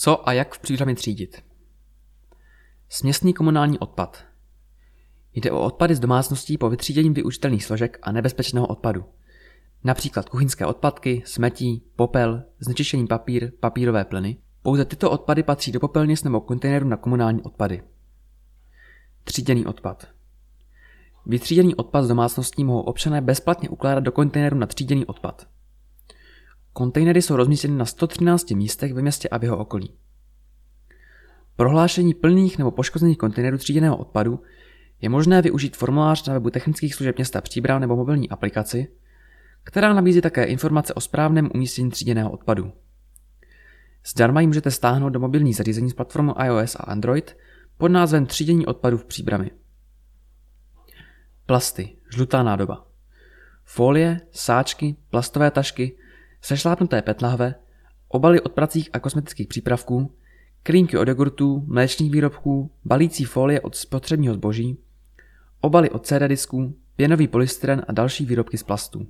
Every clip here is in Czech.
Co a jak v přírodě třídit? Směsný komunální odpad. Jde o odpady z domácností po vytřídění využitelných složek a nebezpečného odpadu. Například kuchyňské odpadky, smetí, popel, znečištěný papír, papírové plyny. Pouze tyto odpady patří do popelnic nebo kontejneru na komunální odpady. Tříděný odpad. Vytříděný odpad z domácností mohou občané bezplatně ukládat do kontejneru na tříděný odpad. Kontejnery jsou rozmístěny na 113 místech ve městě a v jeho okolí. Prohlášení plných nebo poškozených kontejnerů tříděného odpadu je možné využít formulář na webu technických služeb města Příbram nebo mobilní aplikaci, která nabízí také informace o správném umístění tříděného odpadu. Zdarma ji můžete stáhnout do mobilní zařízení s platformou iOS a Android pod názvem Třídění odpadu v příbrami. Plasty, žlutá nádoba. Folie, sáčky, plastové tašky, sešlápnuté petlahve, obaly od pracích a kosmetických přípravků, klínky od jogurtů, mléčných výrobků, balící folie od spotřebního zboží, obaly od CD disků, pěnový polystyren a další výrobky z plastů.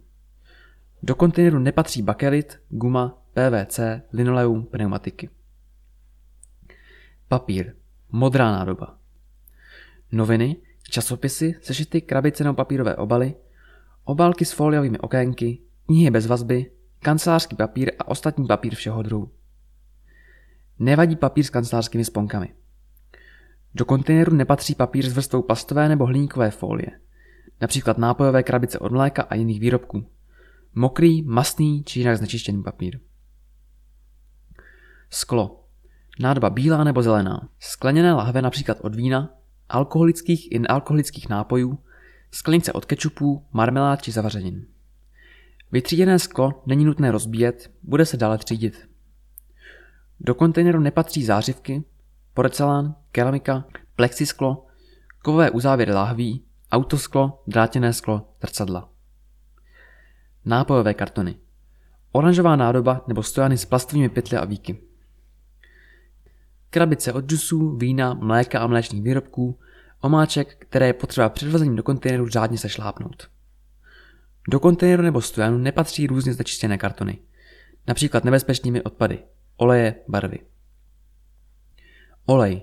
Do kontejneru nepatří bakelit, guma, PVC, linoleum, pneumatiky. Papír. Modrá nádoba. Noviny, časopisy, sešity, krabice nebo papírové obaly, obálky s foliovými okénky, knihy bez vazby, kancelářský papír a ostatní papír všeho druhu. Nevadí papír s kancelářskými sponkami. Do kontejneru nepatří papír s vrstvou plastové nebo hliníkové folie, například nápojové krabice od mléka a jiných výrobků. Mokrý, masný či jinak znečištěný papír. Sklo. Nádoba bílá nebo zelená. Skleněné lahve například od vína, alkoholických i nealkoholických nápojů, sklenice od kečupů, marmelád či zavařenin. Vytříděné sklo není nutné rozbíjet, bude se dále třídit. Do kontejneru nepatří zářivky, porcelán, keramika, plexisklo, kovové uzávěry láhví, autosklo, drátěné sklo, zrcadla. Nápojové kartony. Oranžová nádoba nebo stojany s plastovými pytly a víky. Krabice od džusů, vína, mléka a mléčných výrobků, omáček, které je potřeba před do kontejneru řádně sešlápnout. Do kontejneru nebo stojanu nepatří různě znečištěné kartony, například nebezpečnými odpady, oleje, barvy. Olej.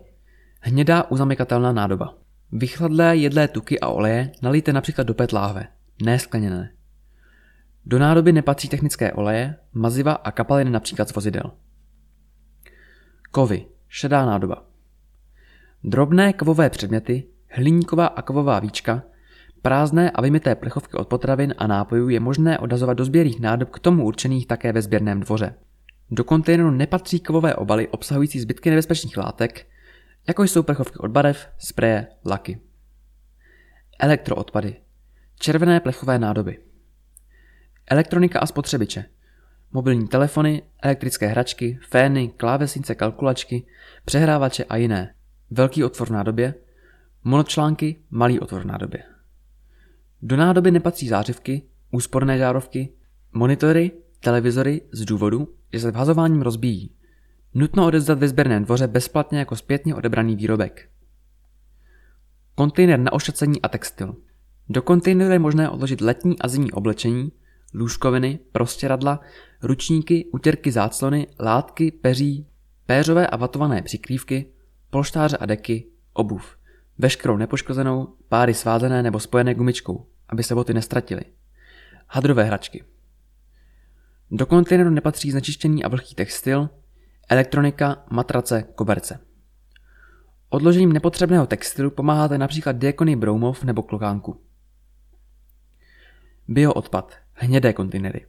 Hnědá uzamykatelná nádoba. Vychladlé jedlé tuky a oleje nalijte například do PET láhve, ne skleněné. Do nádoby nepatří technické oleje, maziva a kapaliny například z vozidel. Kovy. Šedá nádoba. Drobné kovové předměty, hliníková a kovová víčka, prázdné a vymité plechovky od potravin a nápojů je možné odazovat do sběrných nádob k tomu určených také ve sběrném dvoře. Do kontejneru nepatří kovové obaly obsahující zbytky nebezpečných látek, jako jsou plechovky od barev, spreje, laky. Elektroodpady. Červené plechové nádoby. Elektronika a spotřebiče. Mobilní telefony, elektrické hračky, fény, klávesnice, kalkulačky, přehrávače a jiné. Velký otvor v nádobě. Monočlánky, malý otvor v nádobě. Do nádoby nepatří zářivky, úsporné žárovky, monitory, televizory z důvodu, že se vhazováním rozbíjí. Nutno odezdat ve sběrném dvoře bezplatně jako zpětně odebraný výrobek. Kontejner na ošacení a textil. Do kontejneru je možné odložit letní a zimní oblečení, lůžkoviny, prostěradla, ručníky, utěrky záclony, látky, peří, péřové a vatované přikrývky, polštáře a deky, obuv, veškerou nepoškozenou, páry svázané nebo spojené gumičkou, aby se boty nestratily, hadrové hračky. Do kontejneru nepatří znečištěný a vlhký textil, elektronika, matrace, koberce. Odložením nepotřebného textilu pomáháte například diakony Broumov nebo klokánku. Bioodpad, hnědé kontejnery.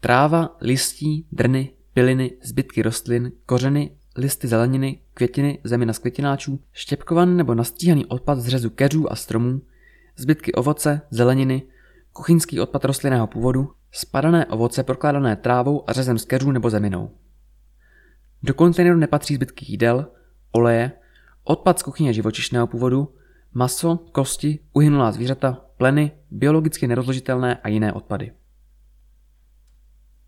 Tráva, listí, drny, piliny, zbytky rostlin, kořeny, listy zeleniny, květiny, zemina z květináčů, štěpkovaný nebo nastíhaný odpad z řezu keřů a stromů, zbytky ovoce, zeleniny, kuchyňský odpad rostlinného původu, spadané ovoce prokládané trávou a řezem z keřů nebo zeminou. Do kontejneru nepatří zbytky jídel, oleje, odpad z kuchyně živočišného původu, maso, kosti, uhynulá zvířata, pleny, biologicky nerozložitelné a jiné odpady.